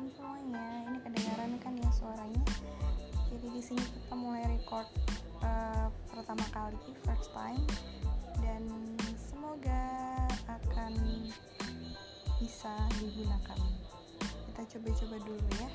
malam semuanya. Ini kedengaran kan ya suaranya? Jadi di sini kita mulai record uh, pertama kali, first time, dan semoga akan bisa digunakan. Kita coba-coba dulu ya.